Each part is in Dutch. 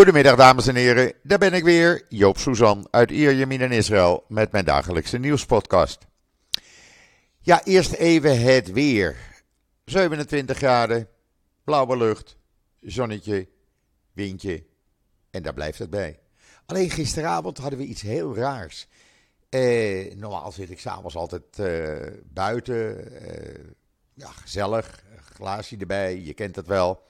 Goedemiddag dames en heren, daar ben ik weer, Joop Suzan uit Ierjemien in Israël met mijn dagelijkse nieuwspodcast. Ja, eerst even het weer. 27 graden, blauwe lucht, zonnetje, windje en daar blijft het bij. Alleen gisteravond hadden we iets heel raars. Eh, normaal zit ik s'avonds altijd eh, buiten, eh, ja gezellig, glaasje erbij, je kent het wel.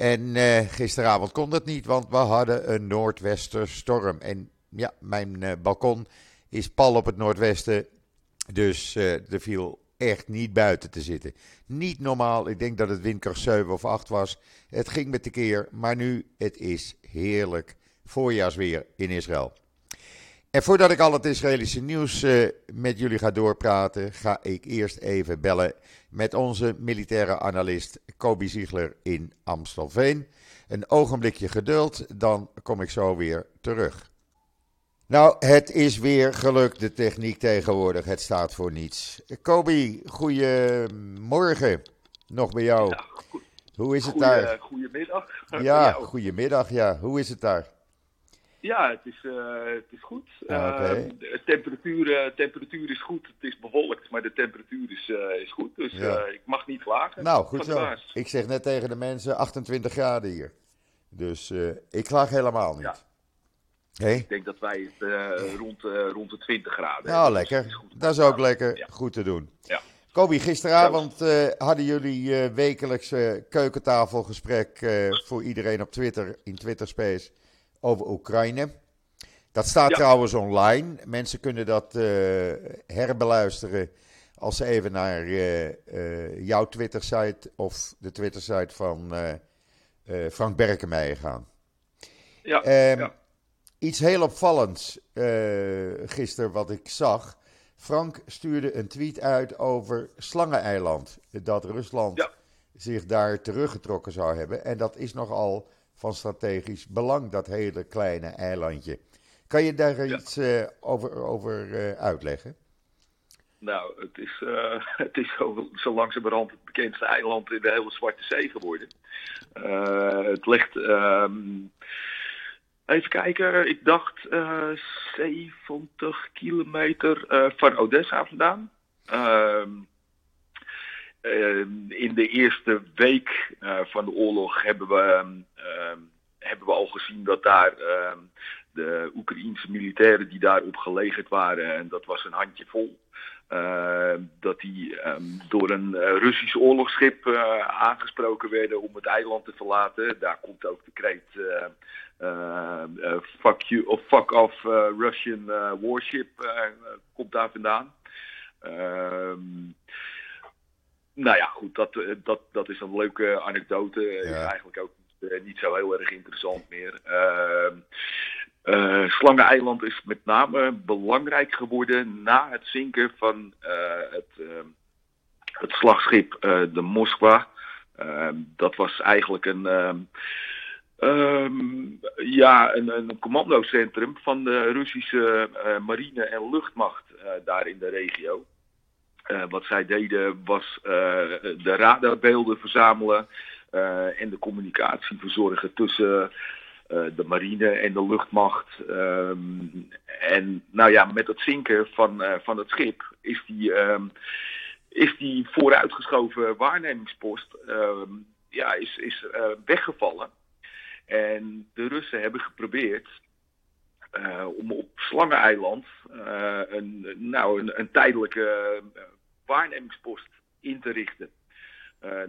En eh, gisteravond kon dat niet, want we hadden een noordwesterstorm. En ja, mijn uh, balkon is pal op het noordwesten. Dus uh, er viel echt niet buiten te zitten. Niet normaal, ik denk dat het windkracht 7 of 8 was. Het ging met de keer, maar nu, het is heerlijk voorjaarsweer in Israël. En voordat ik al het Israëlische nieuws uh, met jullie ga doorpraten, ga ik eerst even bellen met onze militaire analist Kobi Ziegler in Amstelveen. Een ogenblikje geduld, dan kom ik zo weer terug. Nou, het is weer gelukt, de techniek tegenwoordig. Het staat voor niets. Kobi, goedemorgen. Nog bij jou. Ja. Hoe is het Goeie, daar? Goedemiddag. Ja, goedemiddag. Ja, hoe is het daar? Ja, het is, uh, het is goed. Okay. uh, de temperatuur, uh, temperatuur is goed. Het is bewolkt, maar de temperatuur is, is goed. Dus Ja. ik mag niet klagen. Nou, goed zo. Ik zeg net tegen de mensen 28 graden hier. Dus eh, ik klaag helemaal niet. Ja. Ik denk dat wij het eh, rond, eh, rond de 20 graden Nou, lekker. is. Dat is ook lekker. Ja. Goed te doen. Ja. Kobi, gisteravond eh, hadden jullie eh wekelijks eh, keukentafelgesprek eh, voor iedereen op Twitter, in Twitter Space, over Oekraïne. Dat staat Ja. trouwens online. Mensen kunnen dat eh, herbeluisteren als ze even naar eh, eh, jouw Twitter-site of de Twitter-site van Frank Berkemeijer gaan. Ja, Ehm, ja. Iets heel opvallends gisteren wat ik zag. Frank stuurde een tweet uit over Slangeneiland. Dat Rusland Ja. zich daar teruggetrokken zou hebben. En dat is nogal van strategisch belang, dat hele kleine eilandje. Kan je daar Ja. iets eh, over, over eh, uitleggen? Nou, het is, eh, het is zo, zo langzamerhand het bekendste eiland in de hele Zwarte Zee geworden. Het ligt, ehm, even kijken, ik dacht eh 70 kilometer van Odessa vandaan. Ehm, in de eerste week eh, van de oorlog hebben we, ehm, ehm, hebben we al gezien dat daar ehm, de Oekraïense militairen die daarop gelegerd waren, en dat was een handjevol. Uh, dat die door een uh, Russisch oorlogsschip aangesproken werden om het eiland te verlaten. Daar komt ook de kreet fuck you of fuck off Russian warship komt daar vandaan. Nou ja, goed, dat, dat, dat is een leuke anekdote. Ja. Is eigenlijk ook niet zo heel erg interessant meer. Ehm, uh, Slangeneiland is met name belangrijk geworden na het zinken van uh, het, uh, het slagschip de Moskwa. Ehm, dat was eigenlijk een, um, ja, een, een commandocentrum van de Russische marine en luchtmacht daar in de regio. Wat zij deden was de radarbeelden verzamelen en de communicatie verzorgen tussen de marine en de luchtmacht. Um, en nou ja, met het zinken van, van het schip is die, um, is die vooruitgeschoven waarnemingspost um, ja, is, is weggevallen. En de Russen hebben geprobeerd om op Slangeneiland een, nou, een, een tijdelijke waarnemingspost in te richten.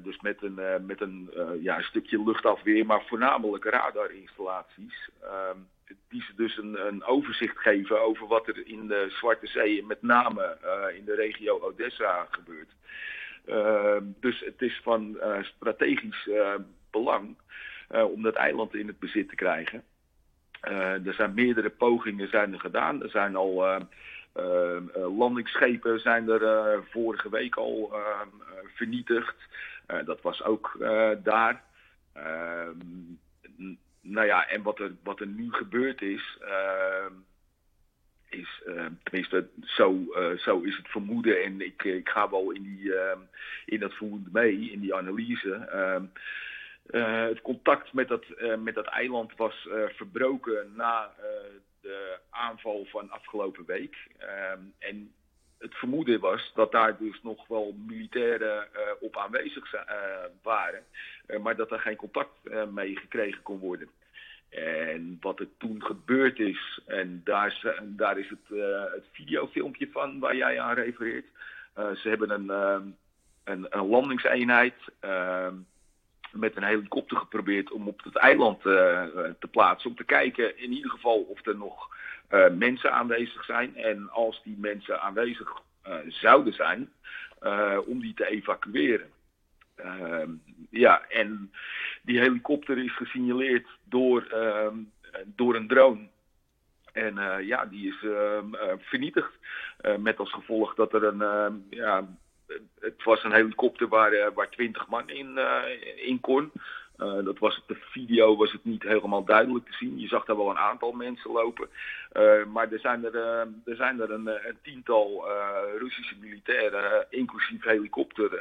Dus met een, met een ja, stukje luchtafweer, maar voornamelijk radarinstallaties. die ze dus een, een, overzicht geven over wat er in de Zwarte Zee met name in de regio Odessa gebeurt. dus het is van strategisch belang om dat eiland in het bezit te krijgen. Er zijn meerdere pogingen zijn er gedaan. Er zijn al landingsschepen zijn er vorige week al vernietigd. Dat was ook daar. Uh, nou ja, en wat er, wat er nu gebeurd is, is tenminste, zo, zo is het vermoeden. En ik, ik ga wel in, die, in dat vermoeden mee, in die analyse. Het contact met dat, met dat eiland was verbroken na de aanval van afgelopen week. Ehm, en het vermoeden was dat daar dus nog wel militairen op aanwezig waren, maar dat er geen contact mee gekregen kon worden. En wat er toen gebeurd is, en daar, daar is het, het videofilmpje van waar jij aan refereert. Ze hebben een, uh, een, een, landingseenheid ehm, met een helikopter geprobeerd om op het eiland te plaatsen. Om te kijken in ieder geval of er nog mensen aanwezig zijn. En als die mensen aanwezig zouden zijn, om die te evacueren. Ehm, ja, en die helikopter is gesignaleerd door, ehm, door een drone. En ja, die is ehm, eh, vernietigd. Met als gevolg dat er een. ja, het was een helikopter waar, waar 20 man in, in kon. dat was op de video was het niet helemaal duidelijk te zien. Je zag daar wel een aantal mensen lopen. maar er zijn er, er, zijn er een, een tiental Russische militairen, inclusief helikopter,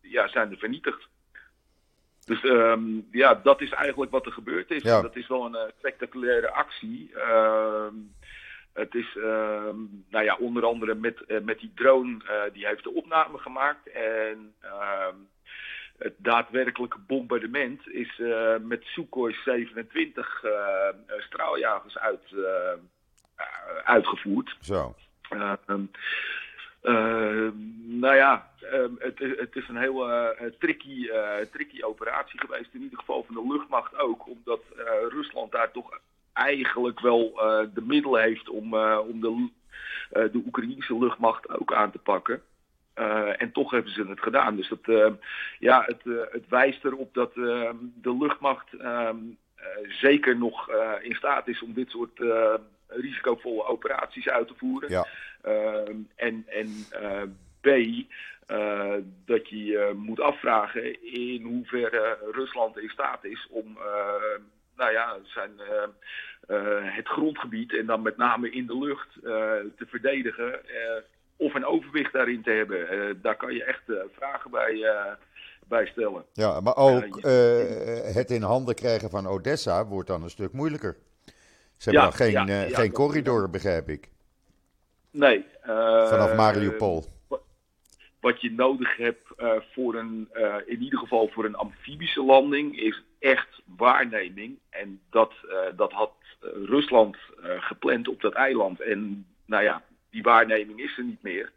ja, zijn er vernietigd. Dus um, ja, dat is eigenlijk wat er gebeurd is. Dat is wel een spectaculaire actie. Uh, het is, uh, nou ja, onder andere met, uh, met die drone, die heeft de opname gemaakt. En ehm, het daadwerkelijke bombardement is met Sukhoi 27 straaljagers uit, uitgevoerd. Zo. Uh, nou ja, uh, het, het, is een heel uh, tricky, eh, tricky operatie geweest. In ieder geval van de luchtmacht ook. Omdat Rusland daar toch eigenlijk wel de middelen heeft om, om de, de Oekraïnse luchtmacht ook aan te pakken. en toch hebben ze het gedaan. Dus dat, ja, het, het wijst erop dat de luchtmacht ehm, zeker nog in staat is om dit soort risicovolle operaties uit te voeren. Ja. Ehm, en en eh, B, dat je je moet afvragen in hoeverre Rusland in staat is om nou ja, zijn, het grondgebied en dan met name in de lucht te verdedigen. of een overwicht daarin te hebben. daar kan je echt vragen bij, bij stellen. Ja, maar ook het in handen krijgen van Odessa wordt dan een stuk moeilijker. Ze hebben ja, geen, ja, geen corridor, begrijp ik. Nee. Vanaf Mariupol. Wat je nodig hebt uh, voor een, uh, in ieder geval voor een amfibische landing, is echt waarneming. En dat, uh, dat had Rusland gepland op dat eiland. En nou ja, die waarneming is er niet meer.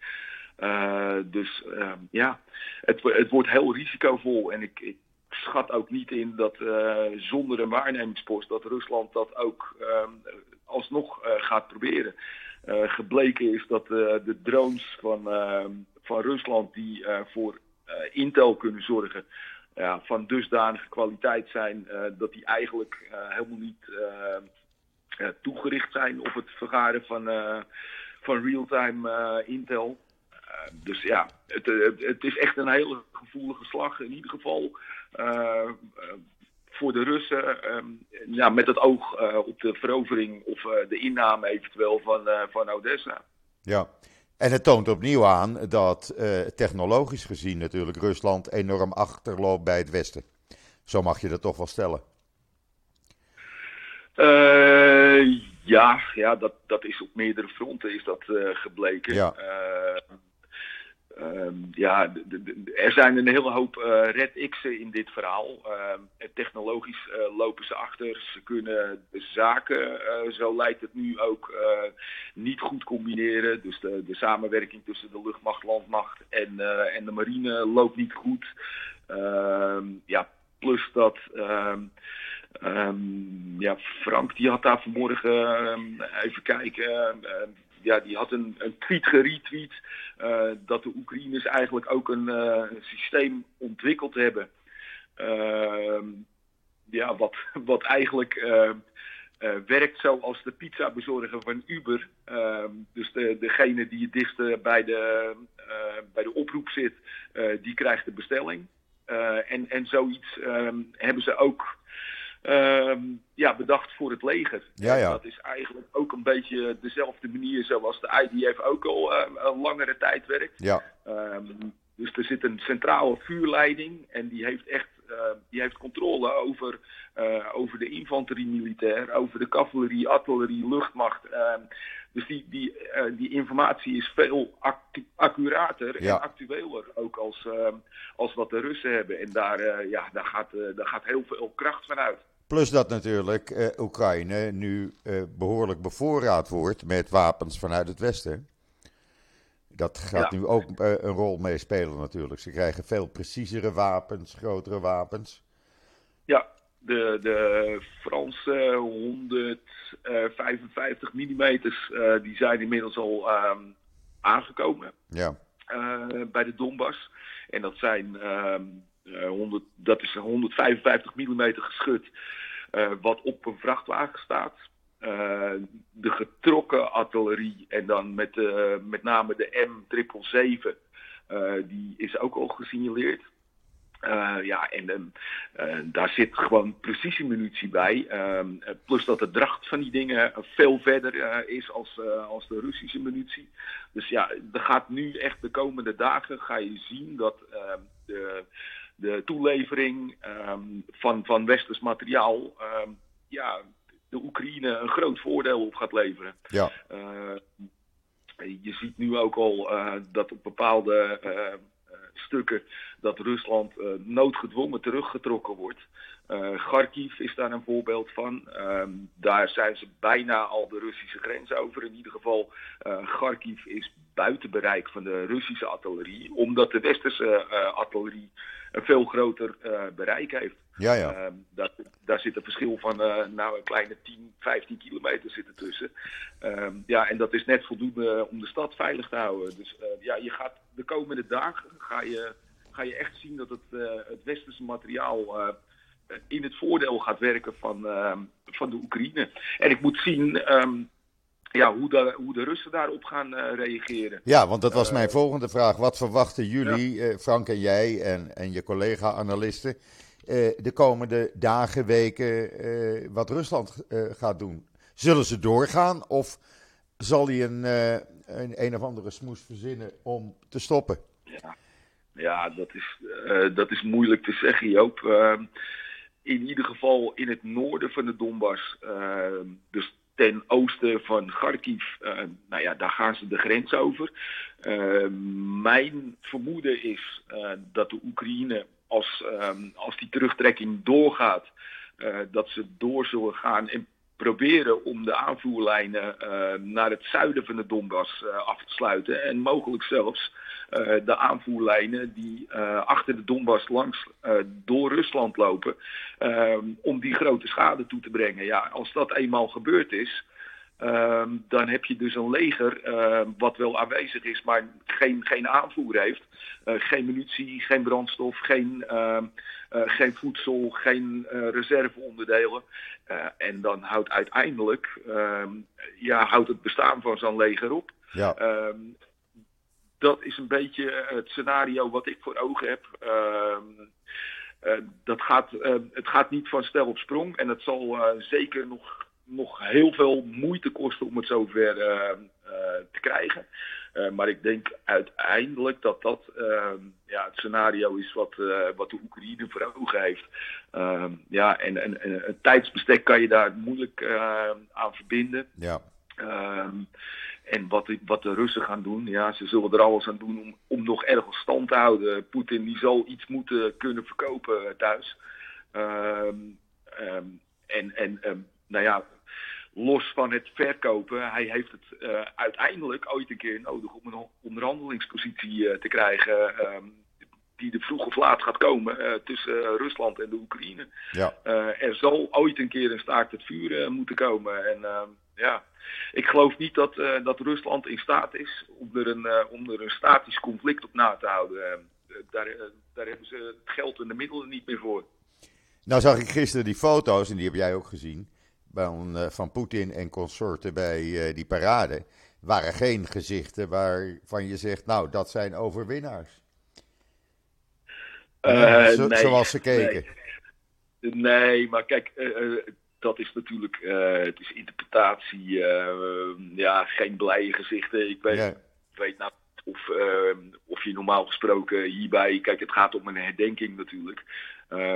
dus ja, het, het wordt heel risicovol. En ik, ik schat ook niet in dat zonder een waarnemingspost dat Rusland dat ook alsnog gaat proberen. Eh, gebleken is dat eh, de drones van, ehm, van Rusland die eh, voor Intel kunnen zorgen, van dusdanige kwaliteit zijn dat die eigenlijk helemaal niet toegericht zijn op het vergaren van, van real-time Intel. dus ja, het, het, is echt een hele gevoelige slag. In ieder geval voor de Russen ehm, ja, met het oog uh, op de verovering of uh, de inname eventueel van, uh, van Odessa. Ja, en het toont opnieuw aan dat technologisch gezien natuurlijk Rusland enorm achterloopt bij het Westen. Zo mag je dat toch wel stellen. ja, ja dat, dat is op meerdere fronten is dat gebleken. Ja. Ehm, ja, er zijn een hele hoop uh, red X'en in dit verhaal. Uh, technologisch uh, lopen ze achter. Ze kunnen zaken, eh, zo lijkt het nu ook, niet goed combineren. Dus de, de samenwerking tussen de luchtmacht, landmacht en, en de marine loopt niet goed. Ehm, ja, plus dat. Ja, Frank die had daar vanmorgen, even kijken, ja, die had een, een tweet geretweet uh, dat de Oekraïners eigenlijk ook een uh, systeem ontwikkeld hebben. Uh, ja, wat, wat eigenlijk ehm, eh, werkt zoals de pizza bezorger van Uber. Ehm, dus de, degene die het dichtst bij de, bij de oproep zit, die krijgt de bestelling. en, en zoiets hebben ze ook ja, bedacht voor het leger. Ja, ja. Dat is eigenlijk ook een beetje dezelfde manier zoals de IDF ook al uh, een langere tijd werkt. Ja. Uh, dus er zit een centrale vuurleiding en die heeft echt die heeft controle over, over de infanterie militair, over de cavalerie, artillerie, luchtmacht. Ehm, dus die, die, die informatie is veel accurater en actueler ook als, ehm, als wat de Russen hebben. En daar, ja, daar, gaat, daar gaat heel veel kracht van uit. Plus dat natuurlijk uh, Oekraïne nu uh, behoorlijk bevoorraad wordt met wapens vanuit het Westen. Dat gaat nu ook uh, een rol mee spelen natuurlijk. Ze krijgen veel preciezere wapens, grotere wapens. Ja, de, de Franse 155 mm die zijn inmiddels al um, aangekomen ja. bij de Donbass. En dat zijn um, 100, dat is 155 mm geschut uh, wat op een vrachtwagen staat. Uh, de getrokken artillerie en dan met, met name de M777, die is ook al gesignaleerd. ja, en daar zit gewoon precisiemunitie bij. plus dat de dracht van die dingen veel verder is als, als de Russische munitie. Dus ja, er gaat nu echt de komende dagen ga je zien dat de de toelevering ehm, van, van westers materiaal ehm, ja, de Oekraïne een groot voordeel op gaat leveren. Ja. Uh, je ziet nu ook al uh, dat op bepaalde uh, stukken dat Rusland noodgedwongen teruggetrokken wordt. Kharkiv is daar een voorbeeld van. Ehm, daar zijn ze bijna al de Russische grens over. In ieder geval, Kharkiv is buiten bereik van de Russische artillerie, omdat de westerse artillerie een veel groter uh, bereik heeft. Ja, ja. Uh, dat, daar zit een verschil van uh, nou, een kleine 10, 15 kilometer zitten tussen. Ehm, ja, en dat is net voldoende om de stad veilig te houden. Dus ja, je gaat de komende dagen ga je, ga je echt zien dat het, het westerse materiaal in het voordeel gaat werken van, ehm, van de Oekraïne. En ik moet zien, um, ja, hoe, de, hoe de Russen daarop gaan uh, reageren. Ja, want dat was mijn uh, volgende vraag. Wat verwachten jullie, ja. uh, Frank en jij en, en je collega-analisten, de komende dagen, weken, wat Rusland gaat doen? Zullen ze doorgaan of zal hij een, een, een of andere smoes verzinnen om te stoppen? Ja, ja dat, is, dat is moeilijk te zeggen, Joop. Ehm, in ieder geval in het noorden van de Donbass, ehm, dus ten oosten van Kharkiv, uh, nou ja, daar gaan ze de grens over. Uh, mijn vermoeden is uh, dat de Oekraïne, als, als die terugtrekking doorgaat, dat ze door zullen gaan en proberen om de aanvoerlijnen naar het zuiden van de Donbass af te sluiten. En mogelijk zelfs de aanvoerlijnen die achter de Donbass langs door Rusland lopen, om die grote schade toe te brengen. Ja, als dat eenmaal gebeurd is, Um, dan heb je dus een leger uh, wat wel aanwezig is, maar geen, geen aanvoer heeft. Uh, geen munitie, geen brandstof, geen, uh, geen voedsel, geen reserveonderdelen. en dan houdt uiteindelijk ehm, ja, houdt het bestaan van zo'n leger op. Ja. Ehm, dat is een beetje het scenario wat ik voor ogen heb. dat gaat, het gaat niet van stel op sprong en het zal zeker nog nog heel veel moeite kosten om het zover te krijgen. Uh, maar ik denk uiteindelijk dat dat ja, het scenario is wat, wat de Oekraïne voor ogen heeft. Ehm, ja, en, en, en, een tijdsbestek kan je daar moeilijk aan verbinden. Ja. Ehm, en wat de, wat de Russen gaan doen, ja, ze zullen er alles aan doen om, om nog ergens stand te houden. Poetin die zal iets moeten kunnen verkopen thuis. Um, en en nou ja, los van het verkopen, hij heeft het uh, uiteindelijk ooit een keer nodig om een onderhandelingspositie uh, te krijgen. Die er vroeg of laat gaat komen uh, tussen Rusland en de Oekraïne. Ja. er zal ooit een keer een staakt het vuur moeten komen. En ehm, ja, ik geloof niet dat, dat Rusland in staat is om er een, om er een statisch conflict op na te houden. Ehm, daar, daar hebben ze het geld en de middelen niet meer voor. Nou zag ik gisteren die foto's, en die heb jij ook gezien van, van Poetin en consorten bij die parade waren geen gezichten waarvan je zegt, nou, dat zijn overwinnaars. Zo, nee, zoals ze keken. Nee, nee maar kijk, dat is natuurlijk, het is interpretatie, ja, geen blije gezichten. Ik weet, ja. weet nou of, of of je normaal gesproken hierbij, kijk het gaat om een herdenking natuurlijk,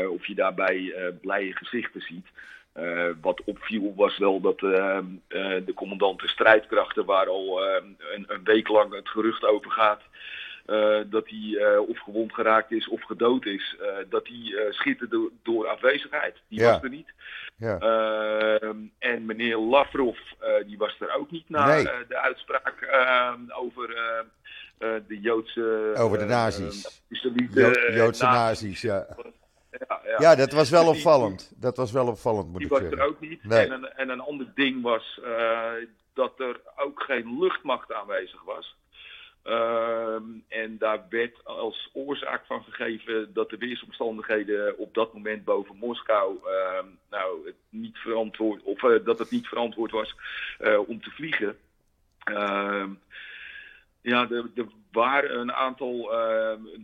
of je daarbij blije gezichten ziet. wat opviel was wel dat de commandanten strijdkrachten, waar al een, een, week lang het gerucht over gaat, uh, dat hij uh, of gewond geraakt is of gedood is, uh, dat hij schitterde door afwezigheid. Die was er niet. Ja. Ehm, en meneer Lavrov, die was er ook niet na nee. de uitspraak over de Joodse... over de nazi's. Jo Joodse nazi's, ja. Ja, ja. ja, dat was wel opvallend. Dat was wel opvallend, moet die ik zeggen. Die was er ook niet. Nee. En, een, en een ander ding was dat er ook geen luchtmacht aanwezig was. Ehm, en daar werd als oorzaak van gegeven dat de weersomstandigheden op dat moment boven Moskou uh, nou, het niet verantwoord, of uh, dat het niet verantwoord was uh, om te vliegen. Ehm, ja, er, er, waren een aantal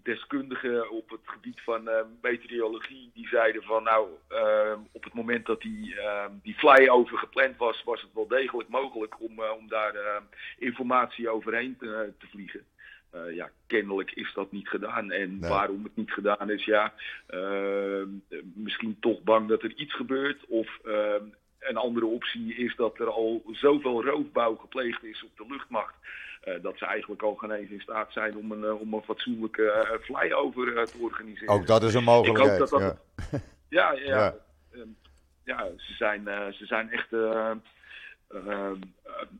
deskundigen op het gebied van meteorologie die zeiden van nou, op het moment dat die, die flyover gepland was, was het wel degelijk mogelijk om, om daar informatie overheen te, te vliegen. Uh, ja, kennelijk is dat niet gedaan. En waarom het niet gedaan is, ja, uh, misschien toch bang dat er iets gebeurt. Of uh, een andere optie is dat er al zoveel roofbouw gepleegd is op de luchtmacht. dat ze eigenlijk al geen eens in staat zijn om een, om een fatsoenlijke flyover te organiseren. Ook dat is een mogelijkheid. Ik hoop dat dat ja. ja. Ja, ja. ja, ze, zijn, ze zijn echt Ehm,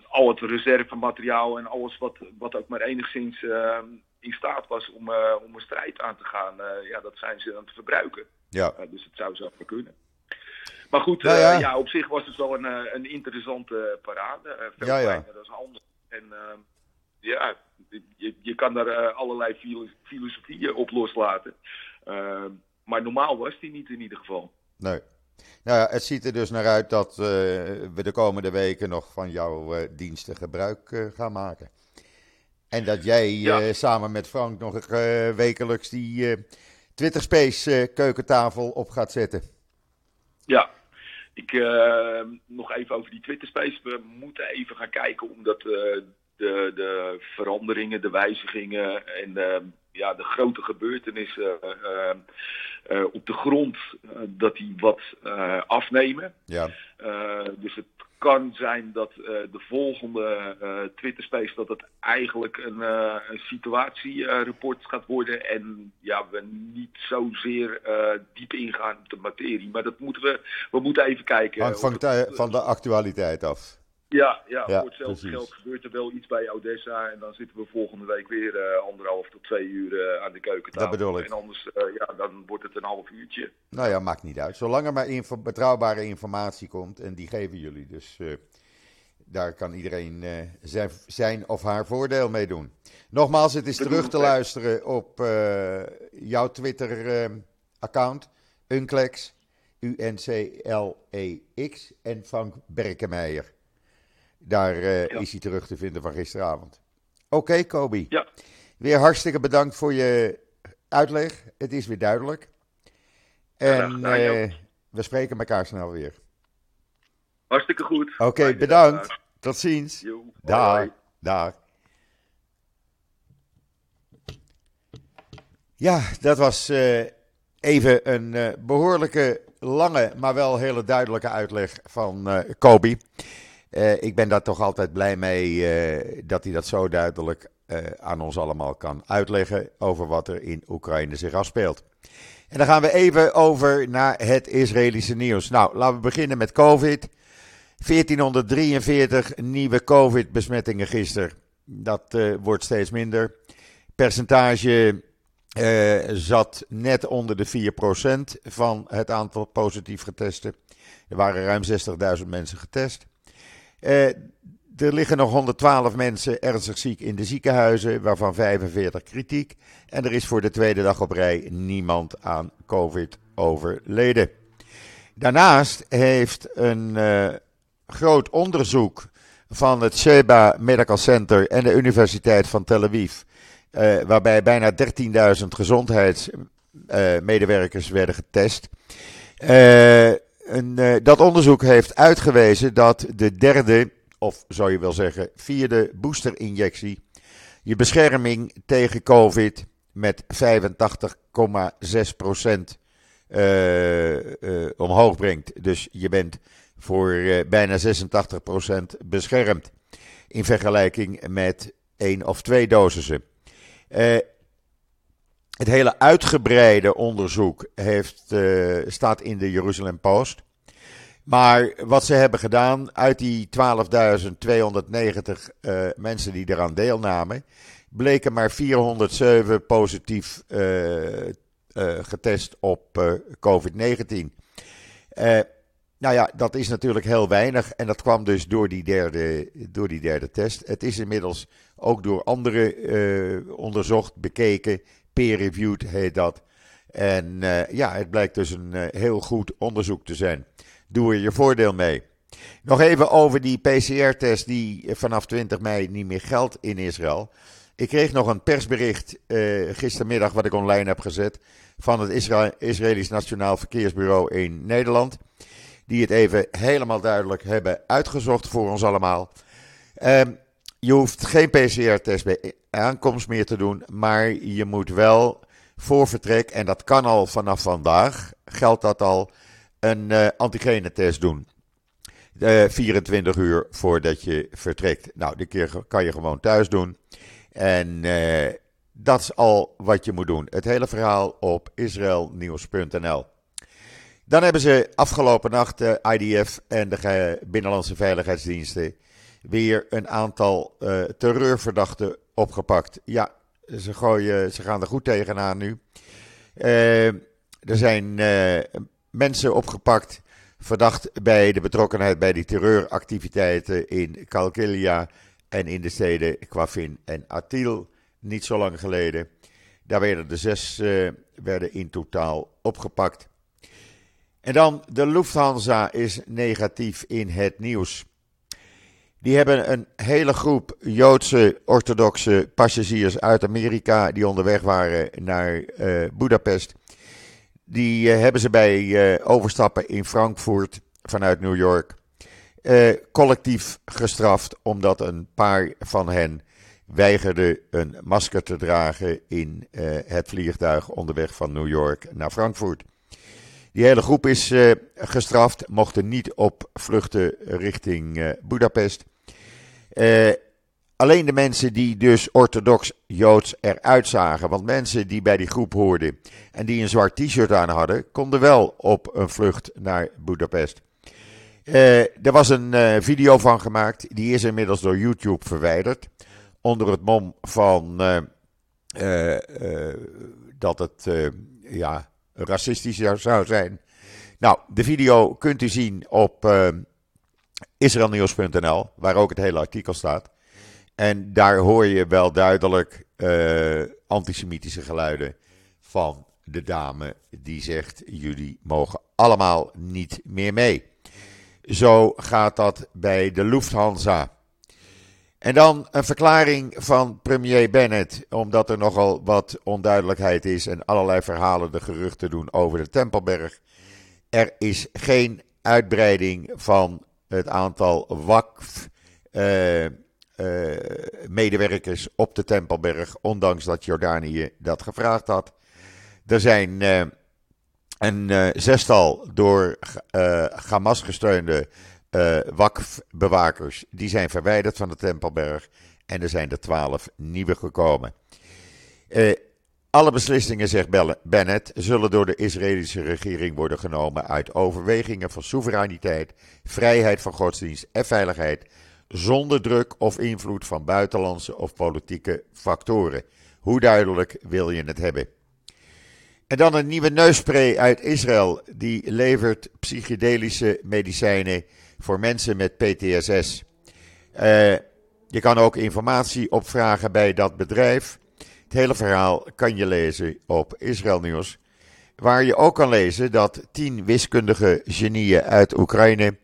al het reservemateriaal en alles wat, wat ook maar enigszins ehm, in staat was om, eh, om een strijd aan te gaan, eh, ja, dat zijn ze aan het verbruiken. Ja. Eh, dus het zou zo kunnen. Maar goed, ja, ja. ja, op zich was het wel een, een interessante parade. veel ja, ja. dan anders. En ehm, ja, je, je kan daar allerlei filosofieën op loslaten. maar normaal was die niet in ieder geval. Nee. Nou ja, het ziet er dus naar uit dat uh, we de komende weken nog van jouw uh, diensten gebruik uh, gaan maken. En dat jij ja. samen met Frank nog wekelijks die Twitter Space keukentafel op gaat zetten. Ja, ik, nog even over die Twitter Space. We moeten even gaan kijken omdat de, de veranderingen, de wijzigingen en ja, de grote gebeurtenissen uh, uh, op de grond, dat die wat afnemen. Ja. dus het kan zijn dat de volgende Twitter Space dat het eigenlijk een, een situatierapport gaat worden. En ja, we niet zozeer diep ingaan op de materie. Maar dat moeten we, we moeten even kijken. Hangt van, van de actualiteit af. Ja, ja, voor hetzelfde geld gebeurt er wel iets bij Odessa. En dan zitten we volgende week weer uh, anderhalf tot twee uur uh, aan de keukentafel. Dat bedoel ik. En anders, uh, ja, dan wordt het een half uurtje. Nou ja, maakt niet uit. Zolang er maar info betrouwbare informatie komt. En die geven jullie. Dus daar kan iedereen zijn, zijn, of haar voordeel mee doen. Nogmaals, het is terug te luisteren op jouw Twitter-account. Unclex. U-N-C-L-E-X. En Frank Berkemeijer. Daar uh, is hij terug te vinden van gisteravond. Oké, okay, Kobi. Ja. Weer hartstikke bedankt voor je uitleg. Het is weer duidelijk. En uh, we spreken elkaar snel weer. Hartstikke goed. Oké, okay, bedankt. Dag. Tot ziens. Dag. Dag. Ja, dat was uh, even een uh, behoorlijke lange, maar wel hele duidelijke uitleg van Kobi. Uh, ik ben daar toch altijd blij mee uh, dat hij dat zo duidelijk uh, aan ons allemaal kan uitleggen over wat er in Oekraïne zich afspeelt. En dan gaan we even over naar het Israëlische nieuws. Nou, laten we beginnen met COVID. 1443 nieuwe COVID-besmettingen gisteren. Dat wordt steeds minder. Percentage zat net onder de 4% van het aantal positief getesten. Er waren ruim 60.000 mensen getest. Uh, er liggen nog 112 mensen ernstig ziek in de ziekenhuizen, waarvan 45 kritiek. En er is voor de tweede dag op rij niemand aan COVID overleden. Daarnaast heeft een uh, groot onderzoek van het Sheba Medical Center en de Universiteit van Tel Aviv, uh, waarbij bijna 13.000 gezondheidsmedewerkers werden getest. Uh, dat onderzoek heeft uitgewezen dat de derde, of zou je wel zeggen vierde boosterinjectie je bescherming tegen COVID met 85,6% uh, uh, omhoog brengt. Dus je bent voor bijna 86% beschermd in vergelijking met één of twee dosissen. Het hele uitgebreide onderzoek heeft, uh, staat in de Jeruzalem Post. Maar wat ze hebben gedaan, uit die 12.290 uh, mensen die eraan deelnamen, bleken maar 407 positief uh, getest op COVID-19. nou ja, dat is natuurlijk heel weinig en dat kwam dus door die derde, door die derde test. Het is inmiddels ook door anderen onderzocht, bekeken, peer-reviewed heet dat. En ja, het blijkt dus een heel goed onderzoek te zijn doe er je voordeel mee. Nog even over die PCR-test die vanaf 20 mei niet meer geldt in Israël. Ik kreeg nog een persbericht gistermiddag, wat ik online heb gezet, van het Isra Israëlisch Nationaal Verkeersbureau in Nederland. Die het even helemaal duidelijk hebben uitgezocht voor ons allemaal. Uh, je hoeft geen PCR-test bij aankomst meer te doen, maar je moet wel voor vertrek, en dat kan al vanaf vandaag, geldt dat al, een uh, antigenetest doen. Uh, 24 uur voordat je vertrekt. Nou, die keer kan je gewoon thuis doen. En uh, dat is al wat je moet doen. Het hele verhaal op israelnieuws.nl. Dan hebben ze afgelopen nacht de IDF en de Binnenlandse Veiligheidsdiensten weer een aantal uh, terreurverdachten opgepakt. Ja, ze, gooien, ze gaan er goed tegenaan nu. Uh, er zijn uh, mensen opgepakt. Verdacht bij de betrokkenheid bij die terreuractiviteiten in Kalkilia en in de steden Kwafin en Atil niet zo lang geleden. Daar werden de zes werden in totaal opgepakt. En dan de Lufthansa is negatief in het nieuws. Die hebben een hele groep Joodse orthodoxe passagiers uit Amerika die onderweg waren naar uh, Budapest die uh, hebben ze bij uh, overstappen in Frankfurt vanuit New York uh, collectief gestraft omdat een paar van hen weigerden een masker te dragen in het vliegtuig onderweg van New York naar Frankfurt. Die hele groep is gestraft, mochten niet op vluchten richting Budapest. Alleen de mensen die dus orthodox Joods eruit zagen, want mensen die bij die groep hoorden en die een zwart t-shirt aan hadden, konden wel op een vlucht naar Budapest. Uh, er was een uh, video van gemaakt, die is inmiddels door YouTube verwijderd. Onder het mom van dat het ja, racistisch zou zijn. Nou, de video kunt u zien op israelnieuws.nl, waar ook het hele artikel staat. En daar hoor je wel duidelijk uh, antisemitische geluiden van de dame die zegt: jullie mogen allemaal niet meer mee. Zo gaat dat bij de Lufthansa. En dan een verklaring van premier Bennett, omdat er nogal wat onduidelijkheid is en allerlei verhalen de geruchten doen over de Tempelberg. Er is geen uitbreiding van het aantal WAKF. Uh, uh, medewerkers op de Tempelberg, ondanks dat Jordanië dat gevraagd had. Er zijn uh, een zestal door Hamas gesteunde wakfbewakers, die zijn verwijderd van de Tempelberg. En er zijn er twaalf nieuwe gekomen. Alle beslissingen, zegt Bennett, zullen door de Israëlische regering worden genomen uit overwegingen van soevereiniteit, vrijheid van godsdienst en veiligheid zonder druk of invloed van buitenlandse of politieke factoren. Hoe duidelijk wil je het hebben? En dan een nieuwe neusspray uit Israël. Die levert psychedelische medicijnen voor mensen met PTSS. Uh, je kan ook informatie opvragen bij dat bedrijf. Het hele verhaal kan je lezen op Israël Nieuws. Waar je ook kan lezen dat tien wiskundige genieën uit Oekraïne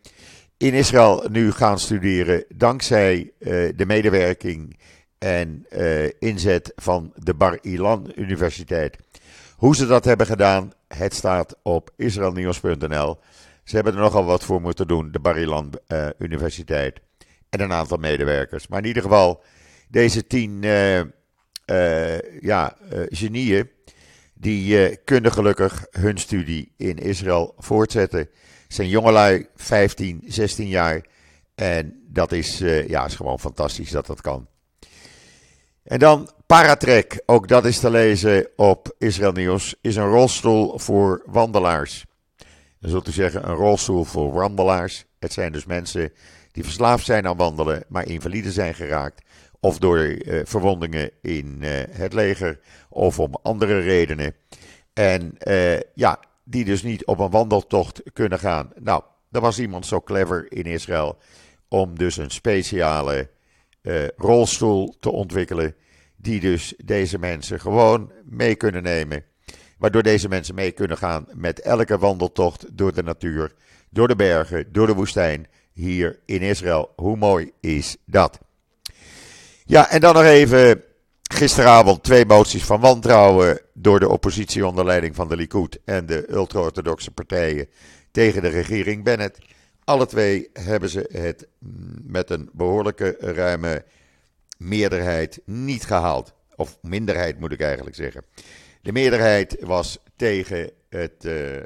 in Israël nu gaan studeren dankzij uh, de medewerking en uh, inzet van de Bar Ilan Universiteit. Hoe ze dat hebben gedaan, het staat op israelnieuws.nl. Ze hebben er nogal wat voor moeten doen, de Bar Ilan uh, Universiteit en een aantal medewerkers. Maar in ieder geval, Deze tien uh, ja, genieën, die kunnen gelukkig hun studie in Israël voortzetten. Het zijn jongelui, 15, 16 jaar. En dat is, ja, is gewoon fantastisch dat dat kan. En dan Paratrek, ook dat is te lezen op Israël Nieuws, is een rolstoel voor wandelaars. Dan zult u zeggen, een rolstoel voor wandelaars. Het zijn dus mensen die verslaafd zijn aan wandelen, maar invalide zijn geraakt. Of door uh, verwondingen in uh, het leger, of om andere redenen. En uh, ja, die dus niet op een wandeltocht kunnen gaan. Nou, er was iemand zo clever in Israël om dus een speciale rolstoel te ontwikkelen. Die dus deze mensen gewoon mee kunnen nemen Waardoor deze mensen mee kunnen gaan met elke wandeltocht door de natuur, door de bergen, door de woestijn hier in Israël. Hoe mooi is dat? Ja, en dan nog even gisteravond twee moties van wantrouwen door de oppositie onder leiding van de Likud en de ultra-orthodoxe partijen tegen de regering Bennett. Alle twee hebben ze het met een behoorlijke ruime meerderheid niet gehaald. Of minderheid moet ik eigenlijk zeggen. De meerderheid was tegen het, uh, uh,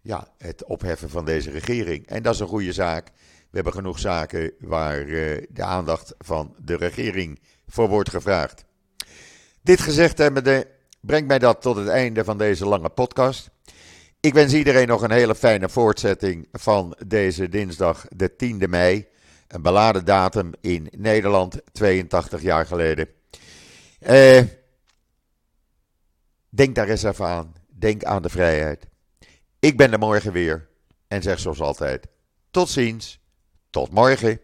ja, het opheffen van deze regering. En dat is een goede zaak. We hebben genoeg zaken waar uh, de aandacht van de regering voor wordt gevraagd. Dit gezegd hebbende brengt mij dat tot het einde van deze lange podcast. Ik wens iedereen nog een hele fijne voortzetting van deze dinsdag, de 10e mei. Een beladen datum in Nederland, 82 jaar geleden. Eh Denk daar eens even aan. Denk aan de vrijheid. Ik ben er morgen weer en zeg zoals altijd: tot ziens, tot morgen.